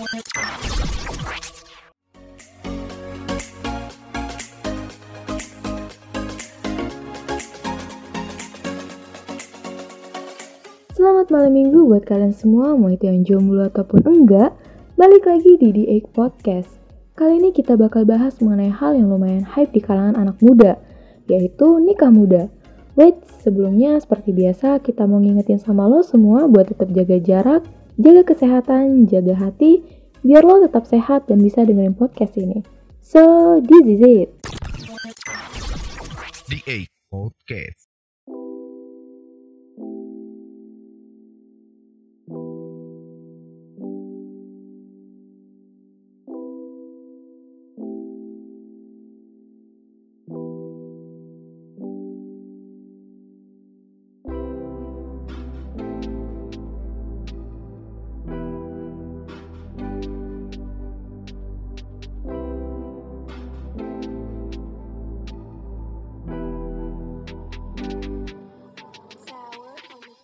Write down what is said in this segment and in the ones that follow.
Selamat malam minggu buat kalian semua, mau itu yang jomblo ataupun enggak. Balik lagi di The Egg Podcast. Kali ini kita bakal bahas mengenai hal yang lumayan hype di kalangan anak muda, yaitu nikah muda. Wait, sebelumnya seperti biasa kita mau ngingetin sama lo semua buat tetap jaga jarak, jaga kesehatan, jaga hati, biar lo tetap sehat dan bisa dengerin podcast ini. So, this is it. The Podcast.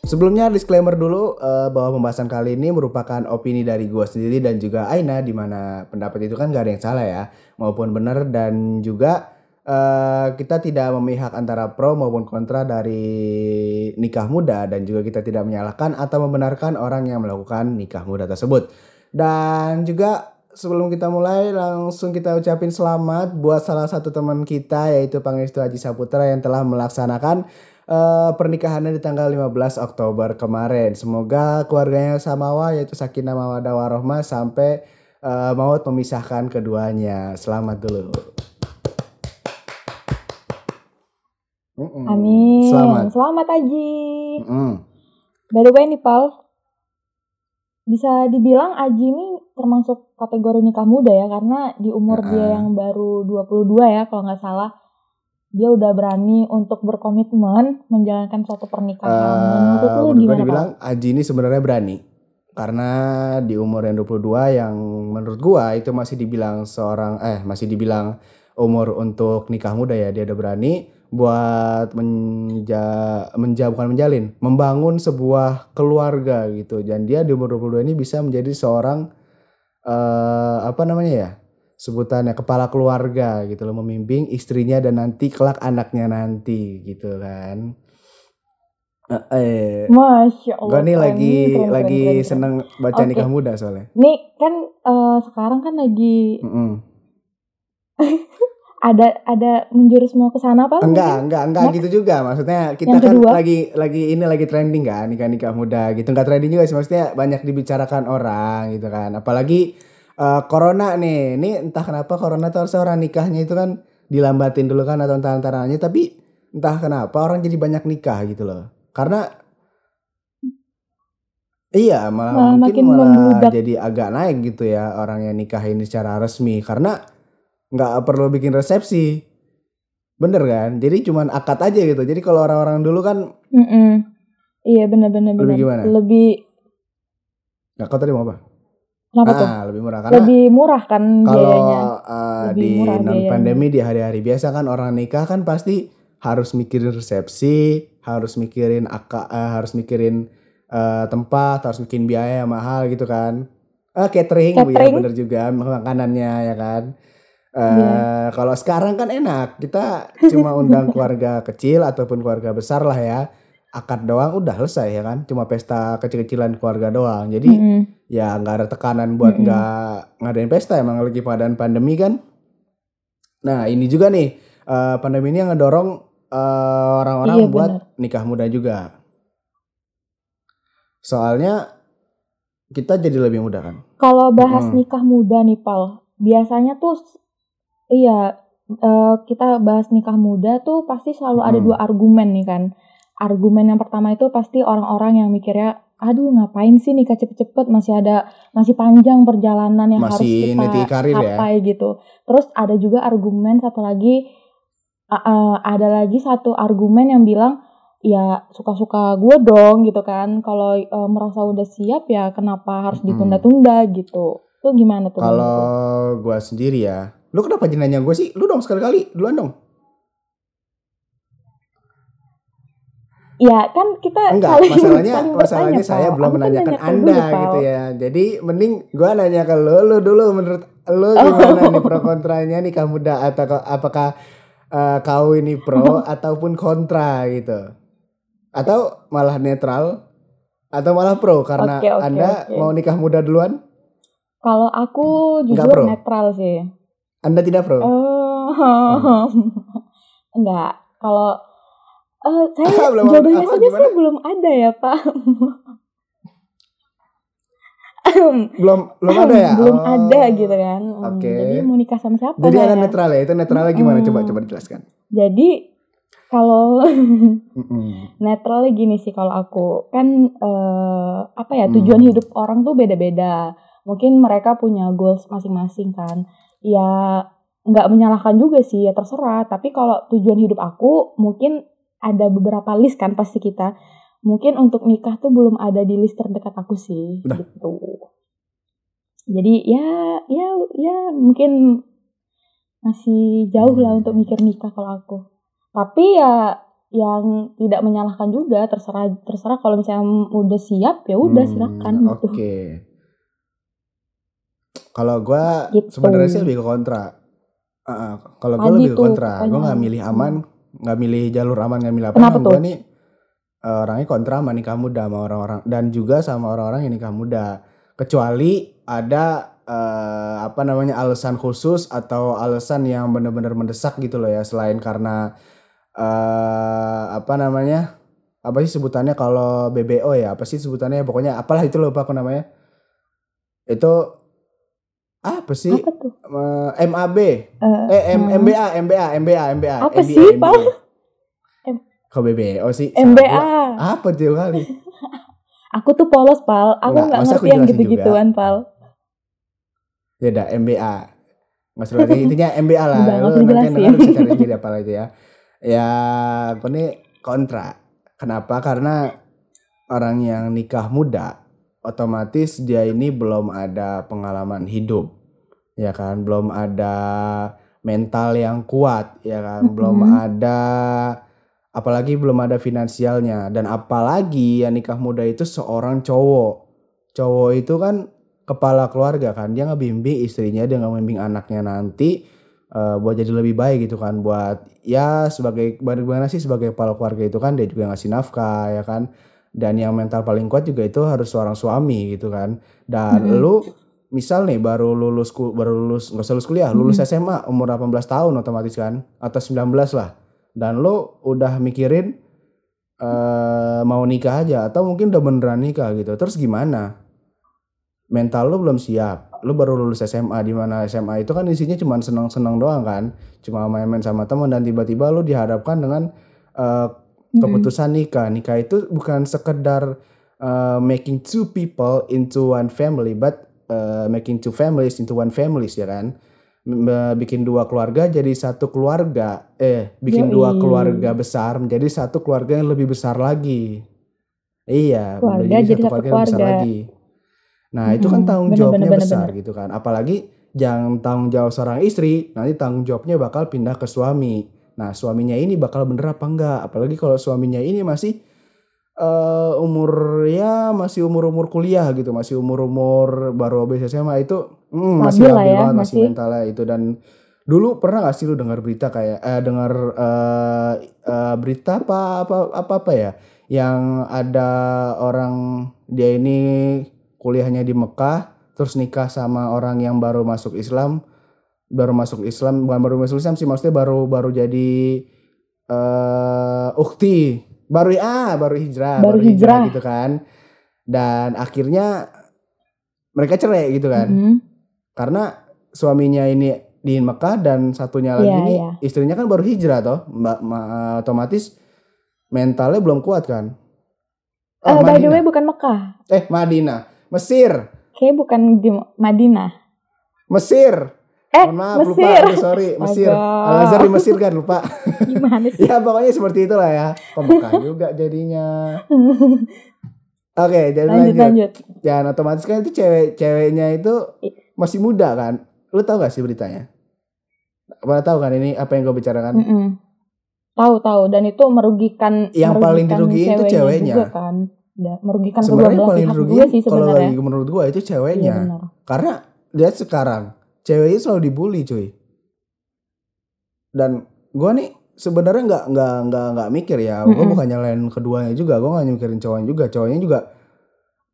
Sebelumnya disclaimer dulu eh, bahwa pembahasan kali ini merupakan opini dari gue sendiri dan juga Aina di mana pendapat itu kan gak ada yang salah ya maupun benar. Dan juga eh, kita tidak memihak antara pro maupun kontra dari nikah muda dan juga kita tidak menyalahkan atau membenarkan orang yang melakukan nikah muda tersebut. Dan juga sebelum kita mulai langsung kita ucapin selamat buat salah satu teman kita yaitu Pangestu Haji Saputra yang telah melaksanakan eh, pernikahannya di tanggal 15 Oktober kemarin. Semoga keluarganya samawa yaitu Sakinah Mawadah Warohmah sampai eh, maut memisahkan keduanya. Selamat dulu. Mm-mm. Amin. Selamat. Selamat Aji. Mm-mm. By the way nih Pal, bisa dibilang Aji ini termasuk kategori nikah muda ya karena di umur Ya. dia yang baru 22 ya kalau nggak salah dia udah berani untuk berkomitmen menjalankan suatu pernikahan. Menurut lu Eh, menurut gue gimana dibilang Aji ini sebenarnya berani. Karena di umur yang 22 yang menurut gua itu masih dibilang seorang eh masih dibilang umur untuk nikah muda ya dia udah berani buat menja menja bukan menjalin membangun sebuah keluarga gitu. Dan dia di umur 22 ini bisa menjadi seorang eh apa namanya ya sebutannya kepala keluarga gitu loh memimpin istrinya dan nanti kelak anaknya nanti gitu kan Eh, eh? Masya Allah. gue nih lagi keren, lagi keren, keren, seneng baca Oke. nikah muda soalnya Nih kan eh, sekarang kan lagi Mm-mm. ada ada menjurus mau ke sana Pal? enggak enggak enggak Next. gitu juga maksudnya kita Yang kan kedua? lagi lagi ini lagi trending kan nikah nikah muda gitu enggak trending juga sih maksudnya banyak dibicarakan orang gitu kan apalagi eh, corona nih ini entah kenapa corona tuh harusnya orang nikahnya itu kan dilambatin dulu kan atau antaranya tapi entah kenapa orang jadi banyak nikah gitu loh karena Iya, malah Malah mungkin makin malah membludak. jadi agak naik gitu ya orang yang nikah ini secara resmi karena nggak perlu bikin resepsi, bener kan? Jadi cuman akad aja gitu. Jadi kalau orang-orang dulu kan, Mm-mm. Iya benar-benar Lebih gimana? Lebih nggak kau tadi mau apa? Kenapa tuh? Ah, lebih murah karena Lebih murah kan kalau biayanya. uh, Lebih di non biayanya. pandemi di hari-hari biasa kan orang nikah kan pasti harus mikirin resepsi, harus mikirin akad, harus mikirin uh, tempat, harus mikirin biaya yang mahal gitu kan. Ah, catering, Bu, ya Catering. bener juga makanannya ya kan. Eh, Iya. Kalau sekarang kan enak, kita cuma undang keluarga kecil ataupun keluarga besar lah ya. Akad doang udah selesai ya kan, cuma pesta kecil-kecilan keluarga doang. Jadi Mm-mm. ya nggak ada tekanan buat nggak ngadain pesta emang lagi keadaan pandemi kan nah ini juga nih eh, pandemi ini yang ngedorong eh, orang-orang Iya, buat benar. nikah muda juga soalnya kita jadi lebih muda kan Kalau bahas Mm-mm. nikah muda nih Pal, biasanya tuh iya eh, kita bahas nikah muda tuh pasti selalu ada Mm-mm. dua argumen nih kan. Argumen yang pertama itu pasti orang-orang yang mikirnya aduh ngapain sih nikah cepet-cepet masih ada masih panjang perjalanan yang harus masih kita niti karir ya capai gitu. Terus ada juga argumen satu lagi uh, uh, ada lagi satu argumen yang bilang ya suka-suka gue dong gitu kan. Kalau uh, merasa udah siap ya kenapa harus ditunda-tunda gitu. Tuh gimana tuh? kalau gua sendiri ya lu kenapa jadi nanya gue sih lu dong sekali-kali duluan dong Ya kan kita Enggak, saling, masalahnya saling masalahnya bertanya, saya belum kan menanyakan Anda dulu, gitu ya. Jadi mending gua nanya ke lu, lu dulu menurut lu Oh. gimana nih pro kontranya nikah muda atau apakah eh, kau ini pro ataupun kontra gitu. Atau malah netral atau malah pro karena Oke, oke, Anda oke. mau nikah muda duluan? Kalau aku jujur netral sih. Anda tidak pro? Eh, enggak. Kalau eh, saya Belum- jodohnya apa, saja gimana? saya belum ada ya Pak. Belum belum ada ya? belum Oh. ada gitu kan. Hmm, Oke. Jadi mau nikah sama siapa? Jadi ya? netral ya? Itu netralnya gimana? Coba coba dijelaskan. Jadi kalau Mm-mm. netralnya gini sih kalau aku kan eh, apa ya tujuan Hmm. hidup orang tuh beda-beda. Mungkin mereka punya goals masing-masing kan. Ya nggak menyalahkan juga sih ya terserah. Tapi kalau tujuan hidup aku mungkin ada beberapa list kan pasti kita. Mungkin untuk nikah tuh belum ada di list terdekat aku sih Udah. gitu. Jadi ya ya ya mungkin masih jauh lah untuk mikir nikah kalau aku. Tapi ya yang tidak menyalahkan juga terserah terserah kalau misalnya udah siap ya udah Hmm, silakan Oke. gitu. Kalau gua Gitu. sebenarnya sih lebih ke kontra. Ah. kalau gua Tadi lebih ke kontra. Gua pokoknya. nggak milih aman, nggak milih jalur aman, nggak milih apa. Kenapa tuh? nih eh, orangnya kontra sama nikah muda sama orang-orang dan juga sama orang-orang yang nikah muda. Kecuali ada eh, apa namanya alasan khusus atau alasan yang benar-benar mendesak gitu loh ya selain karena eh apa namanya apa sih sebutannya kalau BBO ya apa sih sebutannya pokoknya apalah itu lupa aku namanya itu apa sih Apa tuh? Eh, MAB Eh, eh M- hmm. MBA MBA MBA MBA Apa MBA, sih, MBA. Pak? E. Kok BBO sih MBA. apa tuh kali Aku tuh polos, Pal. Aku Nggak, ngerti yang gitu-gituan, Pal. ya udah MBA nggak intinya MBA lah lu nanti dengar bisa cari sendiri apa itu ya ya aku nih kontra kenapa karena orang yang nikah muda otomatis dia ini belum ada pengalaman hidup ya kan? Belum ada mental yang kuat ya kan? Belum Mm-mm. ada apalagi belum ada finansialnya. Dan apalagi yang nikah muda itu seorang cowok. Cowok itu kan kepala keluarga kan? Dia ngebimbing istrinya dia ngebimbing anaknya nanti eh, buat jadi lebih baik gitu kan? Buat ya sebagai bagaimana sih sebagai kepala keluarga itu kan? Dia juga ngasih nafkah ya kan? Dan yang mental paling kuat juga itu harus seorang suami gitu kan? Dan Mm-mm. lu misal nih baru lulus baru lulus nggak usah lulus kuliah lulus Mm-mm. SMA umur 18 tahun otomatis kan atau 19 lah dan lu udah mikirin eh mau nikah aja atau mungkin udah beneran nikah gitu terus gimana mental lu belum siap lu baru lulus SMA di mana SMA itu kan isinya cuma senang-senang doang kan cuma main-main sama teman dan tiba-tiba lu dihadapkan dengan Mm-mm. keputusan nikah nikah itu bukan sekedar uh, making two people into one family but uh, making two families into one families ya kan bikin dua keluarga jadi satu keluarga eh bikin dua Yoi. keluarga besar menjadi satu keluarga yang lebih besar lagi iya Keluarga menjadi jadi satu keluarga yang besar keluarga. lagi nah itu kan tanggung Bener, jawabnya bener, bener, besar bener. gitu kan apalagi yang tanggung jawab seorang istri nanti tanggung jawabnya bakal pindah ke suami Nah suaminya ini bakal bener apa enggak? Apalagi kalau suaminya ini masih eh umur ya masih umur umur kuliah gitu, masih umur umur baru habis SMA itu hmm, masih lah labil ya, banget, masih masih. mentalnya itu. Dan dulu pernah gak sih lu dengar berita kayak eh dengar eh, eh, berita apa apa apa apa ya? Yang ada orang dia ini kuliahnya di Mekah terus nikah sama orang yang baru masuk Islam baru masuk Islam bukan baru masuk Islam sih maksudnya baru baru jadi eh ukti baru ah baru hijrah Baru hijrah. gitu kan dan akhirnya mereka cerai gitu kan Mm-mm. karena suaminya ini di Mekah dan satunya lagi Iya, nih iya. istrinya kan baru hijrah toh mbak ma- otomatis mentalnya belum kuat kan Eh, oh, by the Madinah. way bukan Mekah. eh Madinah Mesir Kayak bukan di Madinah. Mesir Eh, maaf lupa Mesir. Aduh, sorry Mesir. Al Azhar di Mesir kan lupa Gimana sih? ya pokoknya seperti itulah ya Pemekah juga jadinya oke jadi lanjut, lanjut, lanjut. dan otomatis kan itu cewek ceweknya itu masih muda kan lu tau gak sih beritanya Pada tahu kan ini apa yang gue bicarakan Mm-mm. Tahu tahu dan itu merugikan Yang paling merugikan dirugiin itu ceweknya. juga kan. Ya, merugikan kedua Sebenarnya belah paling pihak rugi sih kalau sebenarnya. lagi menurut gua itu Iya ceweknya. benar. Karena lihat sekarang ceweknya selalu dibully cuy. Dan gua nih sebenarnya nggak nggak nggak nggak mikir ya. Gua Mm-mm. bukan nyalain keduanya juga. Gua nggak mikirin cowoknya juga. Cowoknya juga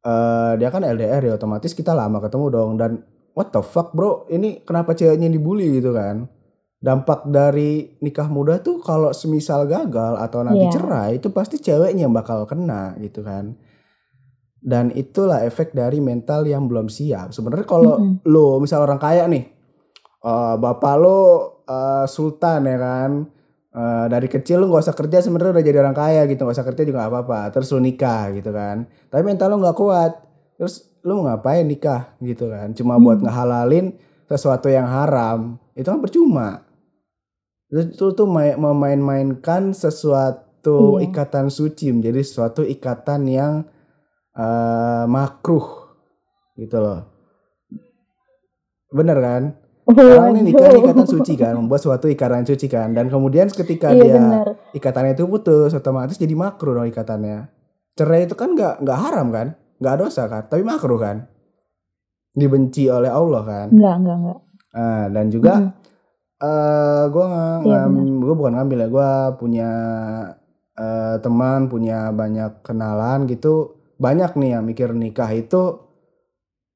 eh dia kan LDR ya otomatis kita lama ketemu dong dan what the fuck bro ini kenapa ceweknya dibully gitu kan dampak dari nikah muda tuh kalau semisal gagal atau nanti Iya. cerai itu pasti ceweknya yang bakal kena gitu kan dan itulah efek dari mental yang belum siap sebenarnya kalau Mm-mm. lo misal orang kaya nih eh, bapak lo eh, sultan ya kan Eh, dari kecil lu nggak usah kerja sebenarnya udah jadi orang kaya gitu nggak usah kerja juga apa-apa terus lu nikah gitu kan tapi mental lu nggak kuat terus lu mau ngapain nikah gitu kan cuma buat Hmm. ngehalalin sesuatu yang haram itu kan percuma itu tuh, tuh main- memain-mainkan sesuatu Iya. ikatan suci menjadi sesuatu ikatan yang eh, makruh gitu loh bener kan Orang ini nikah ikatan suci kan, membuat suatu ikatan suci kan, dan kemudian ketika Iya dia benar. ikatannya itu putus, otomatis jadi makruh dong ikatannya. Cerai itu kan nggak nggak haram kan, nggak dosa kan, tapi makruh kan, dibenci oleh Allah kan. Enggak, enggak, enggak. Nah, dan juga Mm-mm. eh gue Iya, gue bukan ngambil ya, gue punya eh, teman, punya banyak kenalan gitu, banyak nih yang mikir nikah itu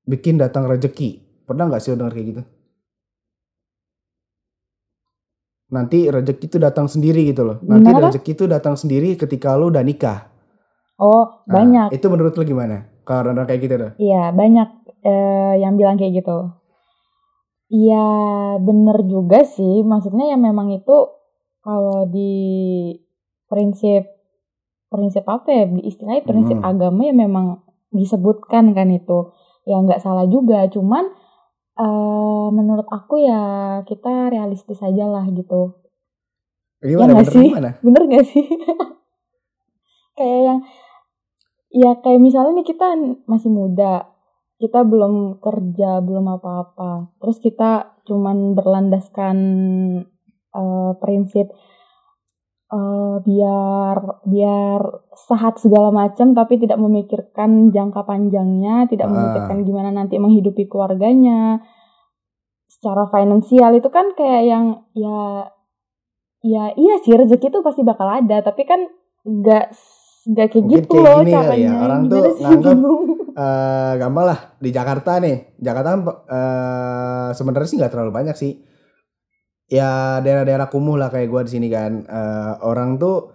bikin datang rezeki. Pernah nggak sih lo denger kayak gitu? Nanti rezeki itu datang sendiri gitu loh. Nanti Gimana, rezeki itu datang sendiri ketika lu udah nikah. Oh, Nah, banyak. Itu menurut lu gimana? Kalau orang kayak gitu tuh. Iya, banyak eh, yang bilang kayak gitu. Iya, bener juga sih. Maksudnya ya memang itu kalau di prinsip prinsip apa ya? Istilahnya prinsip Hmm. agama ya memang disebutkan kan itu. Ya nggak salah juga. Cuman eh, menurut aku ya kita realistis aja lah gitu. Gimana nggak bener sih? gimana? Bener gak sih? kayak yang ya kayak misalnya nih kita masih muda, kita belum kerja, belum apa-apa. Terus kita cuman berlandaskan eh, prinsip eh, biar biar sehat segala macam tapi tidak memikirkan jangka panjangnya, tidak Ah. memikirkan gimana nanti menghidupi keluarganya. Secara finansial itu kan kayak yang ya ya iya sih rezeki itu pasti bakal ada, tapi kan nggak nggak kayak Mungkin gitu kayak loh ya, caranya. orang Gimana tuh sih? nganggap- eh gampang lah di Jakarta nih. Jakarta eh sebenarnya sih nggak terlalu banyak sih. Ya daerah-daerah kumuh lah kayak gua di sini kan. Eh, orang tuh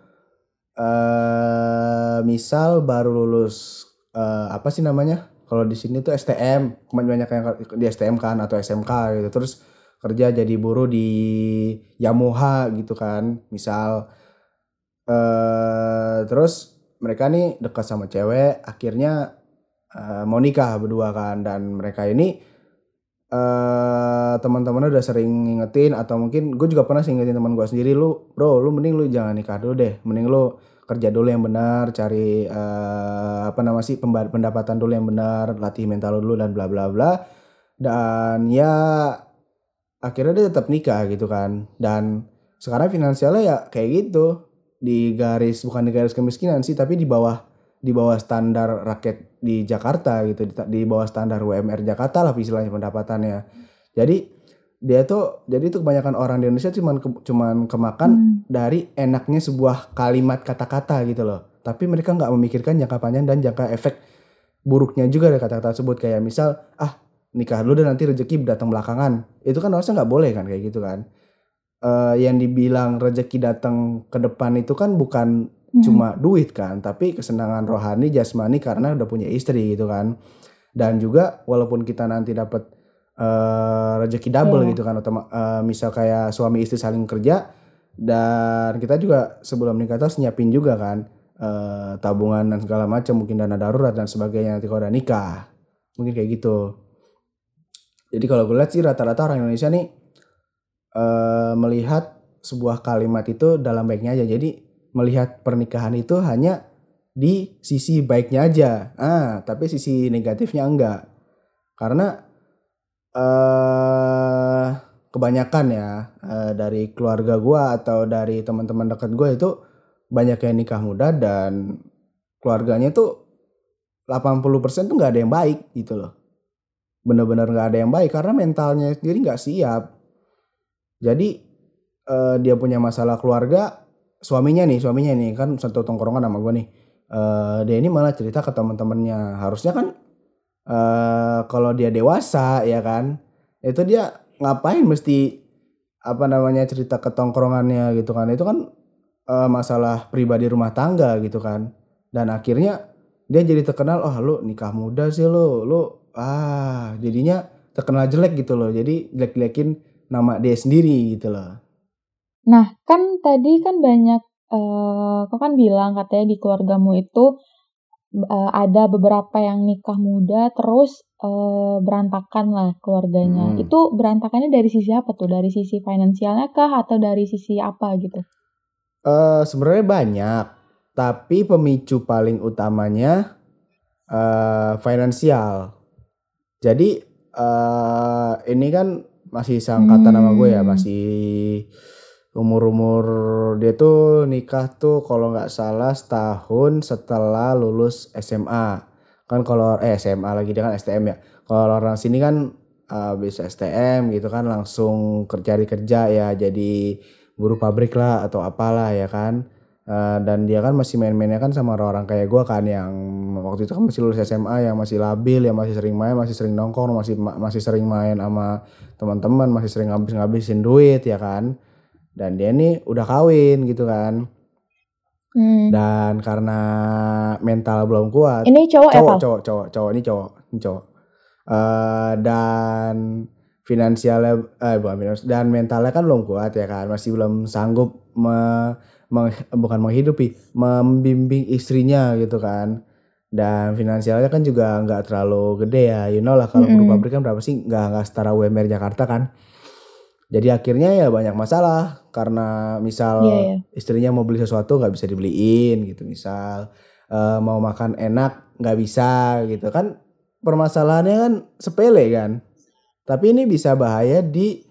eh misal baru lulus eh, apa sih namanya? Kalau di sini tuh STM, banyak yang di STM kan atau SMK gitu. Terus kerja jadi buruh di Yamaha gitu kan. Misal eh terus mereka nih dekat sama cewek, akhirnya eh, mau nikah berdua kan dan mereka ini eh teman-temannya udah sering ngingetin atau mungkin gue juga pernah sih ngingetin teman gue sendiri lu bro lu mending lu jangan nikah dulu deh mending lu kerja dulu yang benar cari eh, apa nama sih pendapatan dulu yang benar latih mental lu dulu dan bla bla bla. Dan ya akhirnya dia tetap nikah gitu kan. Dan sekarang finansialnya ya kayak gitu. Di garis bukan di garis kemiskinan sih tapi di bawah di bawah standar rakyat di Jakarta gitu di, di bawah standar UMR Jakarta lah istilahnya pendapatannya. Jadi dia tuh jadi tuh kebanyakan orang di Indonesia cuman ke- cuman kemakan Hmm. dari enaknya sebuah kalimat kata-kata gitu loh. Tapi mereka nggak memikirkan jangka panjang dan jangka efek buruknya juga dari kata-kata tersebut. Kayak misal ah nikah dulu dan nanti rezeki datang belakangan. Itu kan harusnya nggak boleh kan kayak gitu kan. Eh, yang dibilang rezeki datang ke depan itu kan bukan Hmm. cuma duit kan tapi kesenangan rohani jasmani karena udah punya istri gitu kan dan juga walaupun kita nanti dapat eh, rezeki double Iya. gitu kan otoma- eh, misal kayak suami istri saling kerja dan kita juga sebelum nikah tuh harus nyiapin juga kan eh, tabungan dan segala macam mungkin dana darurat dan sebagainya nanti kalau udah nikah mungkin kayak gitu jadi kalau gue lihat sih rata-rata orang Indonesia nih eh, melihat sebuah kalimat itu dalam baiknya aja jadi melihat pernikahan itu hanya di sisi baiknya aja ah tapi sisi negatifnya enggak karena eh kebanyakan ya eh, dari keluarga gua atau dari teman-teman dekat gue itu banyak yang nikah muda dan keluarganya tuh 80% tuh nggak ada yang baik gitu loh. Bener-bener nggak ada yang baik karena mentalnya sendiri nggak siap. Jadi eh, dia punya masalah keluarga, suaminya nih, suaminya nih kan satu tongkrongan sama gue nih. Eh, dia ini malah cerita ke teman-temannya. Harusnya kan eh kalau dia dewasa ya kan, itu dia ngapain mesti apa namanya cerita ke tongkrongannya gitu kan. Itu kan eh, masalah pribadi rumah tangga gitu kan. Dan akhirnya dia jadi terkenal, oh lu nikah muda sih lu, lu ah jadinya terkenal jelek gitu loh. Jadi jelek-jelekin nama dia sendiri gitu loh. Nah, kan tadi kan banyak eh kau kan bilang katanya di keluargamu itu eh, ada beberapa yang nikah muda terus eh, berantakan lah keluarganya. Hmm. Itu berantakannya dari sisi apa tuh? Dari sisi finansialnya kah atau dari sisi apa gitu? Eh sebenarnya banyak, tapi pemicu paling utamanya eh finansial. Jadi eh ini kan masih seangkatan sama gue ya, Hmm. masih umur-umur dia tuh nikah tuh kalau nggak salah setahun setelah lulus SMA. Kan kalau eh SMA lagi dia kan STM ya. Kalau orang sini kan eh, bisa STM gitu kan langsung kerja kerja ya jadi buruh pabrik lah atau apalah ya kan. Eh, dan dia kan masih main-mainnya kan sama orang-orang kayak gue kan yang waktu itu kan masih lulus SMA yang masih labil yang masih sering main masih sering nongkrong masih masih sering main sama teman-teman masih sering ngabis-ngabisin duit ya kan dan dia nih udah kawin gitu kan. Hmm. dan karena mental belum kuat. Ini cowok ya, cowok cowok cowok cowok. Ini cowok ini cowok. Eh, dan finansialnya eh bukan finans dan mentalnya kan belum kuat ya kan. Masih belum sanggup me- meng- bukan menghidupi membimbing istrinya gitu kan. Dan finansialnya kan juga nggak terlalu gede ya. You know lah kalau Mm-mm. buruh pabrik kan berapa sih? Nggak nggak setara UMR Jakarta kan jadi akhirnya ya banyak masalah karena misal Iya, iya. istrinya mau beli sesuatu nggak bisa dibeliin gitu misal Eh, mau makan enak nggak bisa gitu kan permasalahannya kan sepele kan tapi ini bisa bahaya di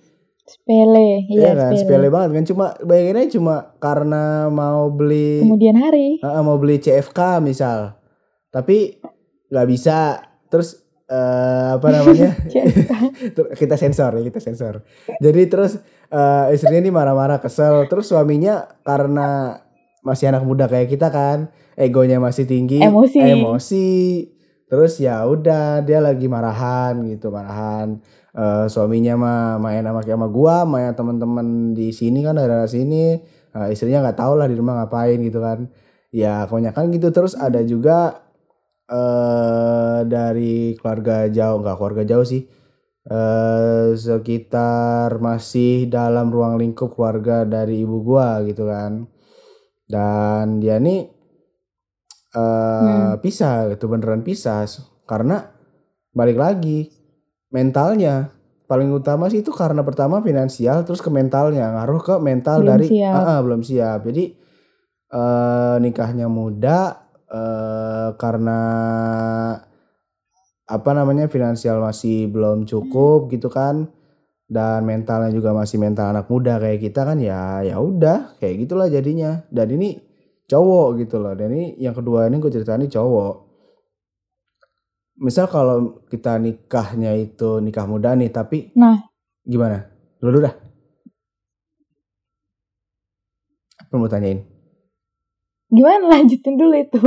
Sepele, ya iya kan sepele sepele. banget kan cuma bayanginnya cuma karena mau beli Kemudian hari. Heeh, mau beli CFK misal tapi nggak bisa terus eh, apa namanya? Kita sensor ya kita sensor. Jadi terus eh, istrinya ini marah-marah kesel. Terus suaminya karena masih anak muda kayak kita kan egonya masih tinggi Emosi. emosi. Terus ya udah dia lagi marahan gitu marahan. Eh, suaminya mah main sama sama gua main teman-teman di sini kan daerah sini. Eh, istrinya nggak tahu lah di rumah ngapain gitu kan. Ya kebanyakan gitu. Terus ada juga eh dari keluarga jauh nggak keluarga jauh sih. Eh sekitar masih dalam ruang lingkup keluarga dari ibu gua gitu kan. Dan dia nih eh pisah gitu beneran pisah. Karena balik lagi mentalnya paling utama sih itu karena pertama finansial terus ke mentalnya ngaruh ke mental Belum dari siap. Ah, ah, belum siap. Jadi eh nikahnya muda eh karena apa namanya finansial masih belum cukup gitu kan dan mentalnya juga masih mental anak muda kayak kita kan ya ya udah kayak gitulah jadinya. Dan ini cowok gitu loh dan ini yang kedua ini gue ceritain ini cowok. Misal kalau kita nikahnya itu nikah muda nih tapi Nah. gimana? Dulu dah. Apa mau tanyain Gimana lanjutin dulu itu?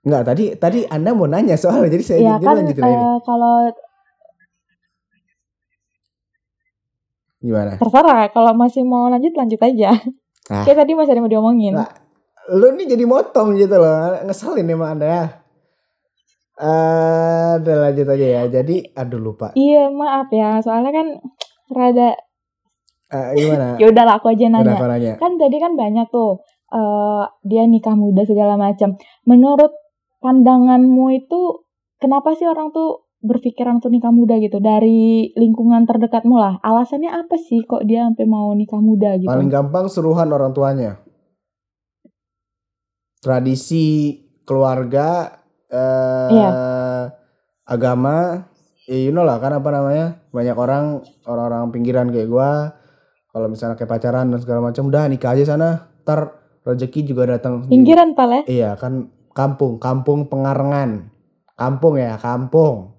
Enggak, tadi tadi Anda mau nanya soalnya jadi saya ya kan lanjutin aja nih. eh, kalau Gimana? terserah kalau masih mau lanjut lanjut aja. Ah. Kayak tadi masih ada yang mau diomongin. Nggak. Lu nih jadi motong gitu loh. Ngeselin emang Anda ya. Udah lanjut aja ya. Jadi aduh lupa. Iya maaf ya, soalnya kan rada Eh, gimana? ya udahlah aku aja Udah nanya. nanya. Kan tadi kan banyak tuh eh dia nikah muda segala macam. Menurut pandanganmu itu kenapa sih orang tuh berpikiran untuk nikah muda gitu dari lingkungan terdekatmu lah? Alasannya apa sih kok dia sampai mau nikah muda gitu? Paling gampang suruhan orang tuanya. Tradisi keluarga eh Iya. agama ya you know lah kan apa namanya banyak orang orang-orang pinggiran kayak gua kalau misalnya kayak pacaran dan segala macam udah nikah aja sana ntar rezeki juga datang Pinggiran pal ya? iya kan kampung kampung pengarengan kampung ya kampung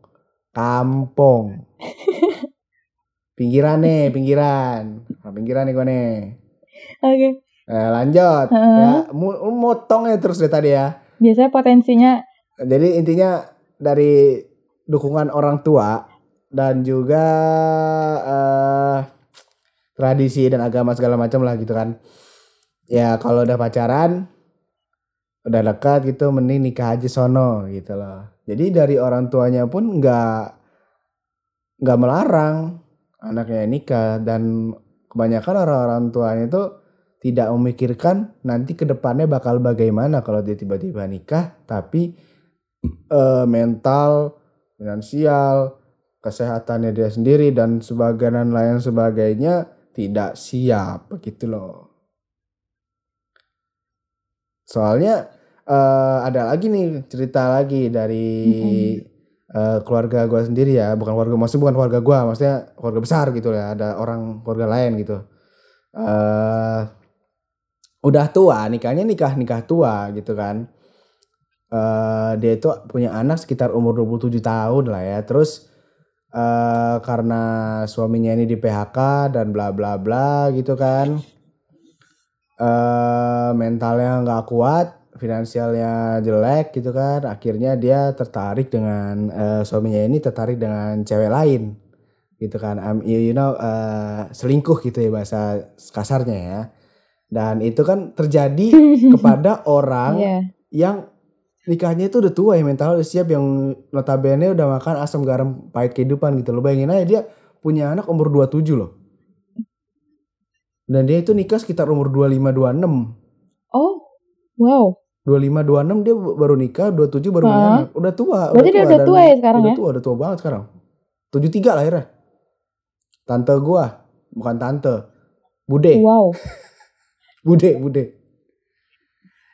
kampung pinggiran nih pinggiran nah, pinggiran nih gua nih Oke. Eh, lanjut Heeh. ya mu- motong ya terus deh tadi ya Biasanya potensinya Jadi intinya dari dukungan orang tua dan juga eh, tradisi dan agama segala macam lah gitu kan. Ya kalau udah pacaran, udah dekat gitu, mending nikah aja sono gitu loh. Jadi dari orang tuanya pun nggak nggak melarang anaknya nikah dan kebanyakan orang-orang tuanya itu tidak memikirkan nanti ke depannya bakal bagaimana kalau dia tiba-tiba nikah tapi eh, mental, finansial, kesehatannya dia sendiri dan sebagainya lain sebagainya tidak siap begitu loh. Soalnya eh, ada lagi nih cerita lagi dari eh, keluarga gua sendiri ya, bukan keluarga maksudnya bukan keluarga gua, maksudnya keluarga besar gitu ya, ada orang keluarga lain gitu. eh udah tua, nikahnya nikah nikah tua gitu kan eh dia itu punya anak sekitar umur 27 tahun lah ya. Terus eh karena suaminya ini di PHK dan bla bla bla gitu kan. Eh mentalnya nggak kuat, finansialnya jelek gitu kan. Akhirnya dia tertarik dengan eh, suaminya ini tertarik dengan cewek lain gitu kan. Um, you, you know eh, selingkuh gitu ya bahasa kasarnya ya. Dan itu kan terjadi kepada orang Iya. yang nikahnya itu udah tua ya mental udah siap yang notabene udah makan asam garam pahit kehidupan gitu loh bayangin aja dia punya anak umur 27 loh dan dia itu nikah sekitar umur 25 26 Oh, wow. 25 26 dia baru nikah 27 baru punya anak. Udah tua Berarti dia udah dan- tua ya sekarang udah ya? tua udah tua banget sekarang. 73 lahirnya tante gua bukan tante bude. Wow. bude bude.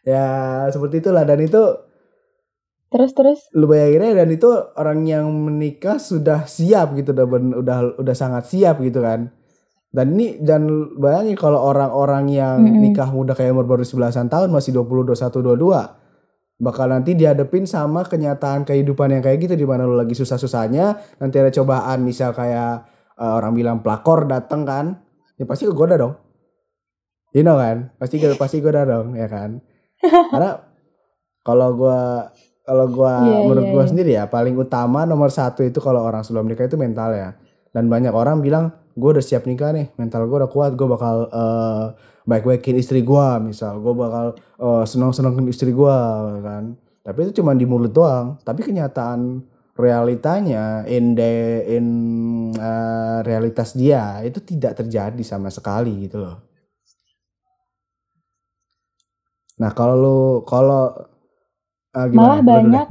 Ya seperti itulah. Dan itu Terus terus. lu bayangin aja dan itu orang yang menikah sudah siap gitu udah udah udah sangat siap gitu kan dan ini dan bayangin kalau orang-orang yang Mm-mm. nikah muda kayak umur baru 11 tahun masih 20 21 22 bakal nanti dihadepin sama kenyataan kehidupan yang kayak gitu di mana lu lagi susah-susahnya nanti ada cobaan misal kayak eh, orang bilang pelakor datang kan ya pasti kegoda dong you know kan pasti pasti goda dong ya kan karena kalau gua kalau gua Iya, menurut iya, gua iya. sendiri ya paling utama nomor satu itu kalau orang sebelum nikah itu mental ya dan banyak orang bilang gue udah siap nikah nih mental gue udah kuat gue bakal eh, baik-baikin istri gua misal. Gue bakal eh, seneng-senengin istri gua kan. Tapi itu cuma di mulut doang. Tapi kenyataan realitanya in the in eh, realitas dia itu tidak terjadi sama sekali gitu loh. Nah kalau lu kalau eh, gimana? Malah dulu deh. banyak.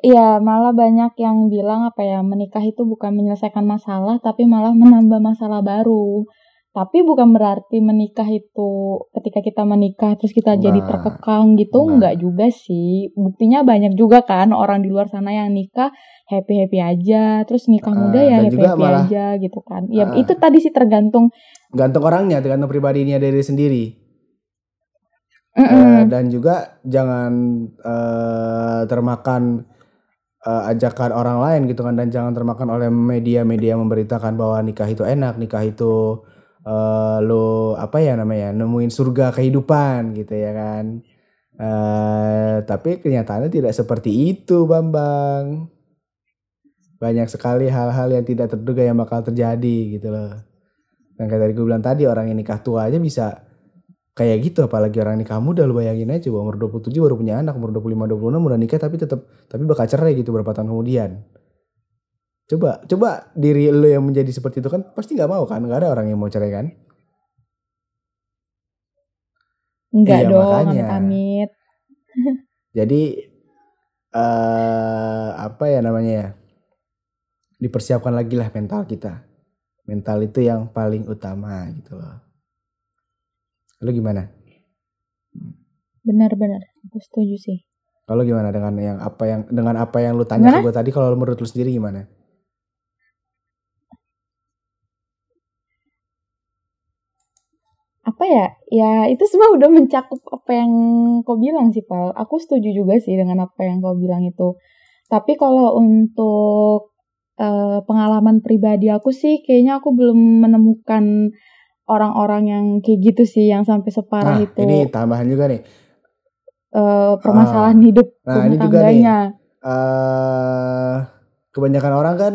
Iya, malah banyak yang bilang apa ya, menikah itu bukan menyelesaikan masalah, tapi malah menambah masalah baru. Tapi bukan berarti menikah itu ketika kita menikah terus kita jadi Nah, terkekang gitu, nah. enggak juga sih. Buktinya banyak juga kan orang di luar sana yang nikah happy-happy aja, terus nikah muda Ah, ya happy-happy malah- aja gitu kan. Ya Ah. itu tadi sih tergantung. gantung orangnya tergantung pribadinya dari sendiri. Eh, dan juga jangan eh, termakan eh, ajakan orang lain gitu kan dan jangan termakan oleh media-media memberitakan bahwa nikah itu enak nikah itu eh, lo apa ya namanya nemuin surga kehidupan gitu ya kan. Eh, tapi kenyataannya tidak seperti itu Bambang. Banyak sekali hal-hal yang tidak terduga yang bakal terjadi gitu loh. Dan kayak tadi gue bilang tadi orang yang nikah tua aja bisa kayak gitu apalagi orang nikah muda lu bayangin aja umur 27 baru punya anak umur 25 26 udah nikah tapi tetap tapi bakal cerai gitu berapa tahun kemudian. Coba coba diri lu yang menjadi seperti itu kan pasti nggak mau kan nggak ada orang yang mau cerai kan? Enggak Iya, dong, makanya. amit-amit. jadi eh apa ya namanya ya? Dipersiapkan lagi lah mental kita. Mental itu yang paling utama gitu loh lu gimana? Benar-benar, aku setuju sih. Kalau gimana dengan yang apa yang dengan apa yang lu tanya ke gue tadi kalau menurut lu sendiri gimana? apa ya? Ya itu semua udah mencakup apa yang kau bilang sih Pal. Aku setuju juga sih dengan apa yang kau bilang itu. Tapi kalau untuk eh, pengalaman pribadi aku sih kayaknya aku belum menemukan orang-orang yang kayak gitu sih yang sampai separah Nah, itu ini tambahan juga nih. eh, permasalahan hidup Nah, ini juga nih. eh kebanyakan orang kan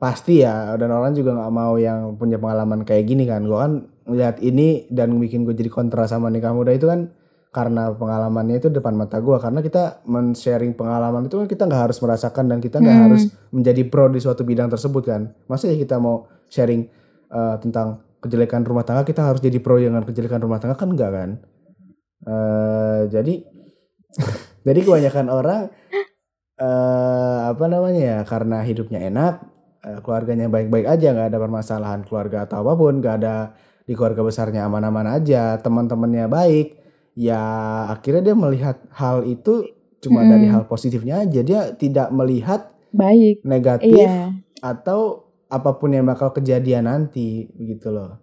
pasti ya dan orang juga nggak mau yang punya pengalaman kayak gini kan. Gue kan ngeliat ini dan bikin gue jadi kontra sama nikah muda itu kan karena pengalamannya itu depan mata gue karena kita men-sharing pengalaman itu kan kita nggak harus merasakan dan kita nggak Hmm. harus menjadi pro di suatu bidang tersebut kan masa ya kita mau sharing eh, tentang kejelekan rumah tangga kita harus jadi pro dengan kejelekan rumah tangga kan enggak kan? Eh, jadi jadi kebanyakan orang eh apa namanya ya karena hidupnya enak eh, keluarganya baik-baik aja nggak ada permasalahan keluarga atau apa pun nggak ada di keluarga besarnya aman-aman aja teman-temannya baik ya akhirnya dia melihat hal itu cuma Mm-mm. dari hal positifnya aja dia tidak melihat baik. negatif iya. atau apa pun yang bakal kejadian nanti gitu loh.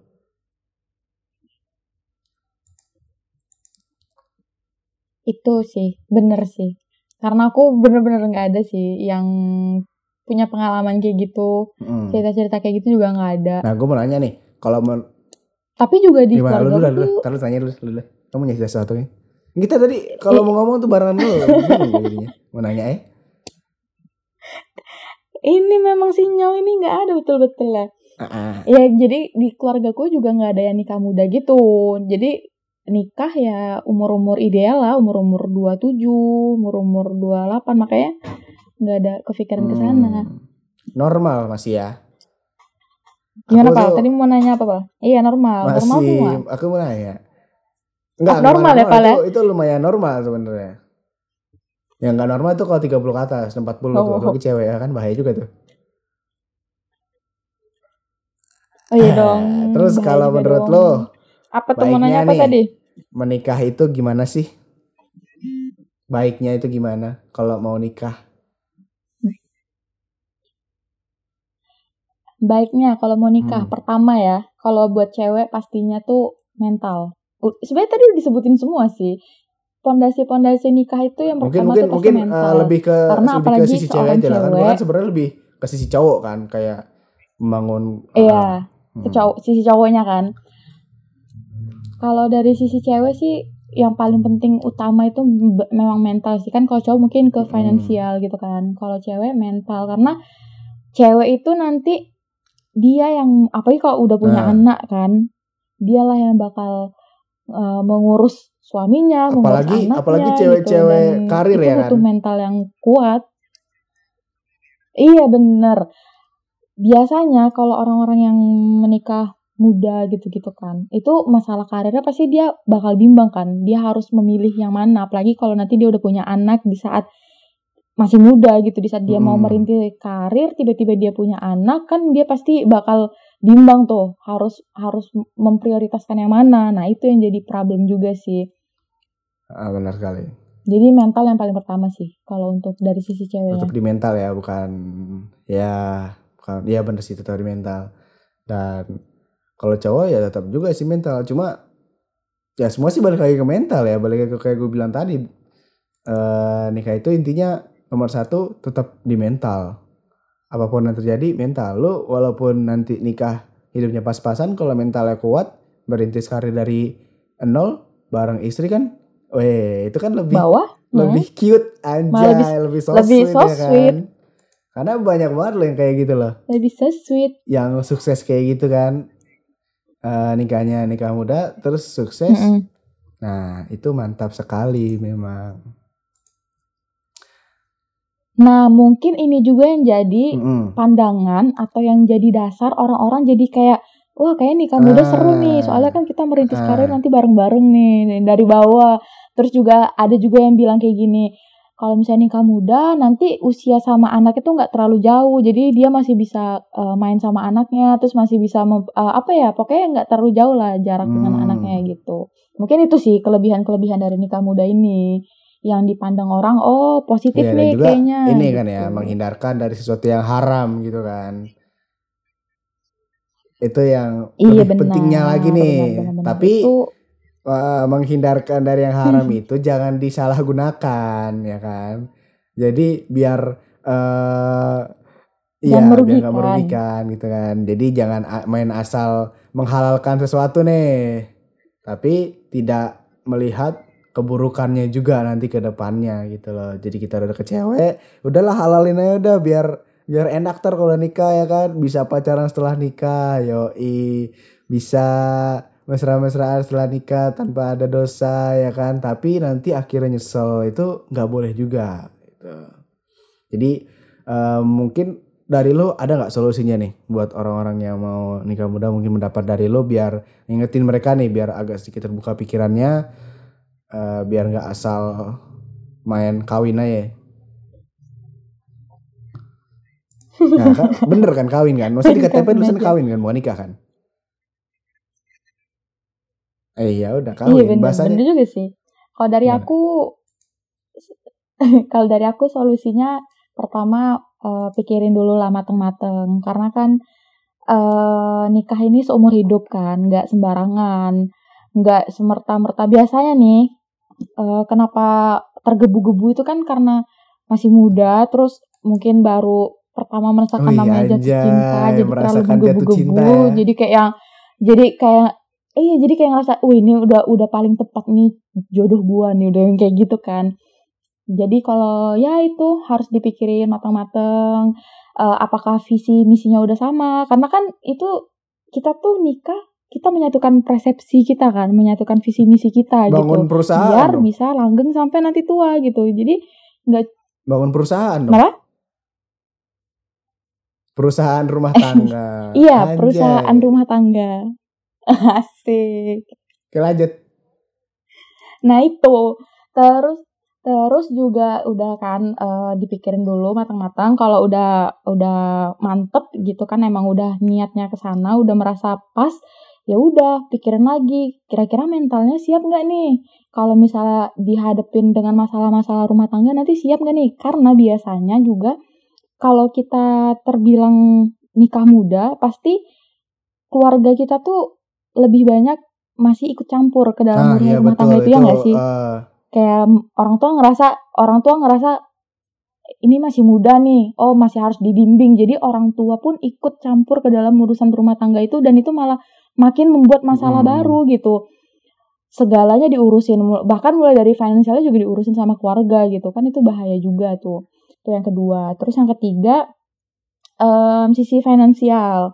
Itu sih bener sih. Karena aku bener-bener nggak ada sih yang punya pengalaman kayak gitu. Mm. cerita-cerita kayak gitu juga nggak ada. Nah gue mau nanya nih kalau mau tapi juga di gimana? Lu dulu keluarga. Ntar lu tanya dulu, dulu kamu nanya sesuatu nih. Kita tadi kalau mau ngomong tuh barengan dulu jadinya. mau nanya eh ini memang sinyal ini nggak ada betul-betul lah Ah, ah. ya jadi di keluargaku juga nggak ada yang nikah muda gitu. Jadi nikah ya umur-umur ideal lah umur-umur 27 umur-umur 28 makanya nggak ada kepikiran ke sana. Hmm. normal masih ya? Gimana Aku pak? tuh tadi mau nanya apa pak? Iya normal. Normal masih semua. aku mau nanya. Enggak, Abnormal ya, Pal, ya? itu, itu lumayan normal sebenarnya. Yang enggak normal tuh kalau 30 ke atas, 40 tuh, Oh. apalagi cewek ya kan bahaya juga tuh. oh iya dong Terus kalau menurut dong. lo apa tuh nanya apa nih, tadi menikah itu gimana sih? Baiknya itu gimana kalau mau nikah? baiknya kalau mau nikah Hmm. pertama ya kalau buat cewek pastinya tuh mental sebenarnya tadi udah disebutin semua sih pondasi-pondasi nikah itu yang Mungkin pertama mungkin tuh mungkin mental uh, lebih ke Karena lebih ke apalagi sisi cewek aja lah kan. Kan sebenarnya lebih ke sisi cowok kan kayak membangun iya uh, ke cowok sisi cowoknya kan. Kalau dari sisi cewek sih yang paling penting utama itu memang mental sih. Kan kalau cowok mungkin ke Hmm. finansial gitu kan. Kalau cewek mental. Karena cewek itu nanti dia yang apalagi kalau udah punya Nah. anak kan dialah yang bakal uh, mengurus suaminya mengurus Apalagi- anaknya apalagi gitu. cewek-cewek Dan karir itu ya butuh kan? mental yang kuat iya bener biasanya kalau orang-orang yang menikah muda gitu-gitu kan itu masalah karirnya pasti dia bakal bimbang kan dia harus memilih yang mana apalagi kalau nanti dia udah punya anak di saat masih muda gitu di saat dia mau Hmm. merintis karir tiba-tiba dia punya anak kan dia pasti bakal bimbang tuh harus harus memprioritaskan yang mana. Nah itu yang jadi problem juga sih. Ah, benar sekali. jadi mental yang paling pertama sih kalau untuk dari sisi ceweknya tetap di mental ya bukan ya bukan ya bener sih tetap di mental. Dan kalau cowok ya tetap juga sih mental cuma ya semua sih balik lagi ke mental ya balik lagi ke kayak gue bilang tadi. Eh nikah itu intinya nomor satu tetap di mental apa pun yang terjadi mental lu walaupun nanti nikah hidupnya pas-pasan kalau mentalnya kuat merintis karir dari nol bareng istri kan weh itu kan lebih bawah lebih cute anjay Malah lebih- lebih, so lebih sweet so ya kan? karena banyak banget loh yang kayak gitu loh. Lebih so sweet. Yang sukses kayak gitu kan. Eh nikahnya nikah muda terus sukses. Mm-mm. nah itu mantap sekali memang nah mungkin ini juga yang jadi Mm-mm. pandangan atau yang jadi dasar orang-orang jadi kayak wah kayak nikah muda Ah. seru nih soalnya kan kita merintis Ah. karir nanti bareng-bareng nih dari bawah terus juga ada juga yang bilang kayak gini kalau misalnya nikah muda nanti usia sama anak itu nggak terlalu jauh jadi dia masih bisa uh, main sama anaknya terus masih bisa mem- uh, apa ya pokoknya nggak terlalu jauh lah jarak dengan Hmm. anaknya gitu mungkin itu sih kelebihan-kelebihan dari nikah muda ini yang dipandang orang oh positif dan nih juga kayaknya ini kan ya gitu. menghindarkan dari sesuatu yang haram gitu kan. Itu yang iya lebih benar pentingnya lagi nih. benar, benar, benar. Tapi itu eh, menghindarkan dari yang haram itu jangan disalahgunakan ya kan. Jadi biar eh iya Dan biar merugikan. nggak merugikan gitu kan. Jadi jangan main asal menghalalkan sesuatu nih. Tapi tidak melihat keburukannya juga nanti ke depannya gitu loh. Jadi kita udah deket cewek, udahlah halalin aja udah biar biar enak ter kalau nikah ya kan? Bisa pacaran setelah nikah yoi. Bisa mesra-mesraan setelah nikah tanpa ada dosa ya kan? Tapi nanti akhirnya nyesel itu nggak boleh juga gitu. jadi eh, mungkin dari lo ada nggak solusinya nih buat orang-orang yang mau nikah muda? Mungkin mendapat dari lo biar ngingetin mereka nih biar agak sedikit terbuka pikirannya eh, biar nggak asal main kawin aja Nah, kan, bener kan kawin kan? Maksudnya di KTP Kawin tulisan kawin kan, bukan nikah kan? Eh ya udah iya kawin benar bahasanya. benar juga sih kalau dari Gimana? aku kalau dari aku solusinya pertama eh, pikirin dulu lah mateng-mateng karena kan eh, nikah ini seumur hidup kan nggak sembarangan nggak semerta-merta biasanya nih eh, kenapa tergebu-gebu itu kan karena masih muda terus mungkin baru pertama merasakan Wih, namanya jatuh anjay, cinta jadi terlalu cinta ya. jadi kayak yang jadi kayak iya jadi kayak ngerasa wih ini udah udah paling tepat nih jodoh gua nih udah yang kayak gitu kan. Jadi kalau ya itu harus dipikirin matang-matang eh, apakah visi misinya udah sama? Karena kan itu kita tuh nikah kita menyatukan persepsi kita kan menyatukan visi misi kita Bangun gitu perusahaan biar dong. bisa langgeng sampai nanti tua gitu jadi Bangun perusahaan dong. Kenapa? Perusahaan rumah tangga. iya Anjay. perusahaan rumah tangga asik Oke lanjut. Nah itu terus terus juga udah kan eh, dipikirin dulu matang-matang kalau udah udah mantep gitu kan emang udah niatnya ke sana udah merasa pas ya udah pikirin lagi kira-kira mentalnya siap nggak nih kalau misalnya dihadapin dengan masalah-masalah rumah tangga nanti siap nggak nih karena biasanya juga kalau kita terbilang nikah muda pasti keluarga kita tuh lebih banyak masih ikut campur ke dalam urusan iya rumah betul tangga itu, ya nggak sih? eh, Kayak orang tua ngerasa orang tua ngerasa ini masih muda nih, oh masih harus dibimbing. Jadi orang tua pun ikut campur ke dalam urusan rumah tangga itu dan itu malah makin membuat masalah Mm. baru gitu. Segalanya diurusin, bahkan mulai dari finansialnya juga diurusin sama keluarga gitu kan itu bahaya juga tuh. Itu yang kedua. Terus yang ketiga em, sisi finansial.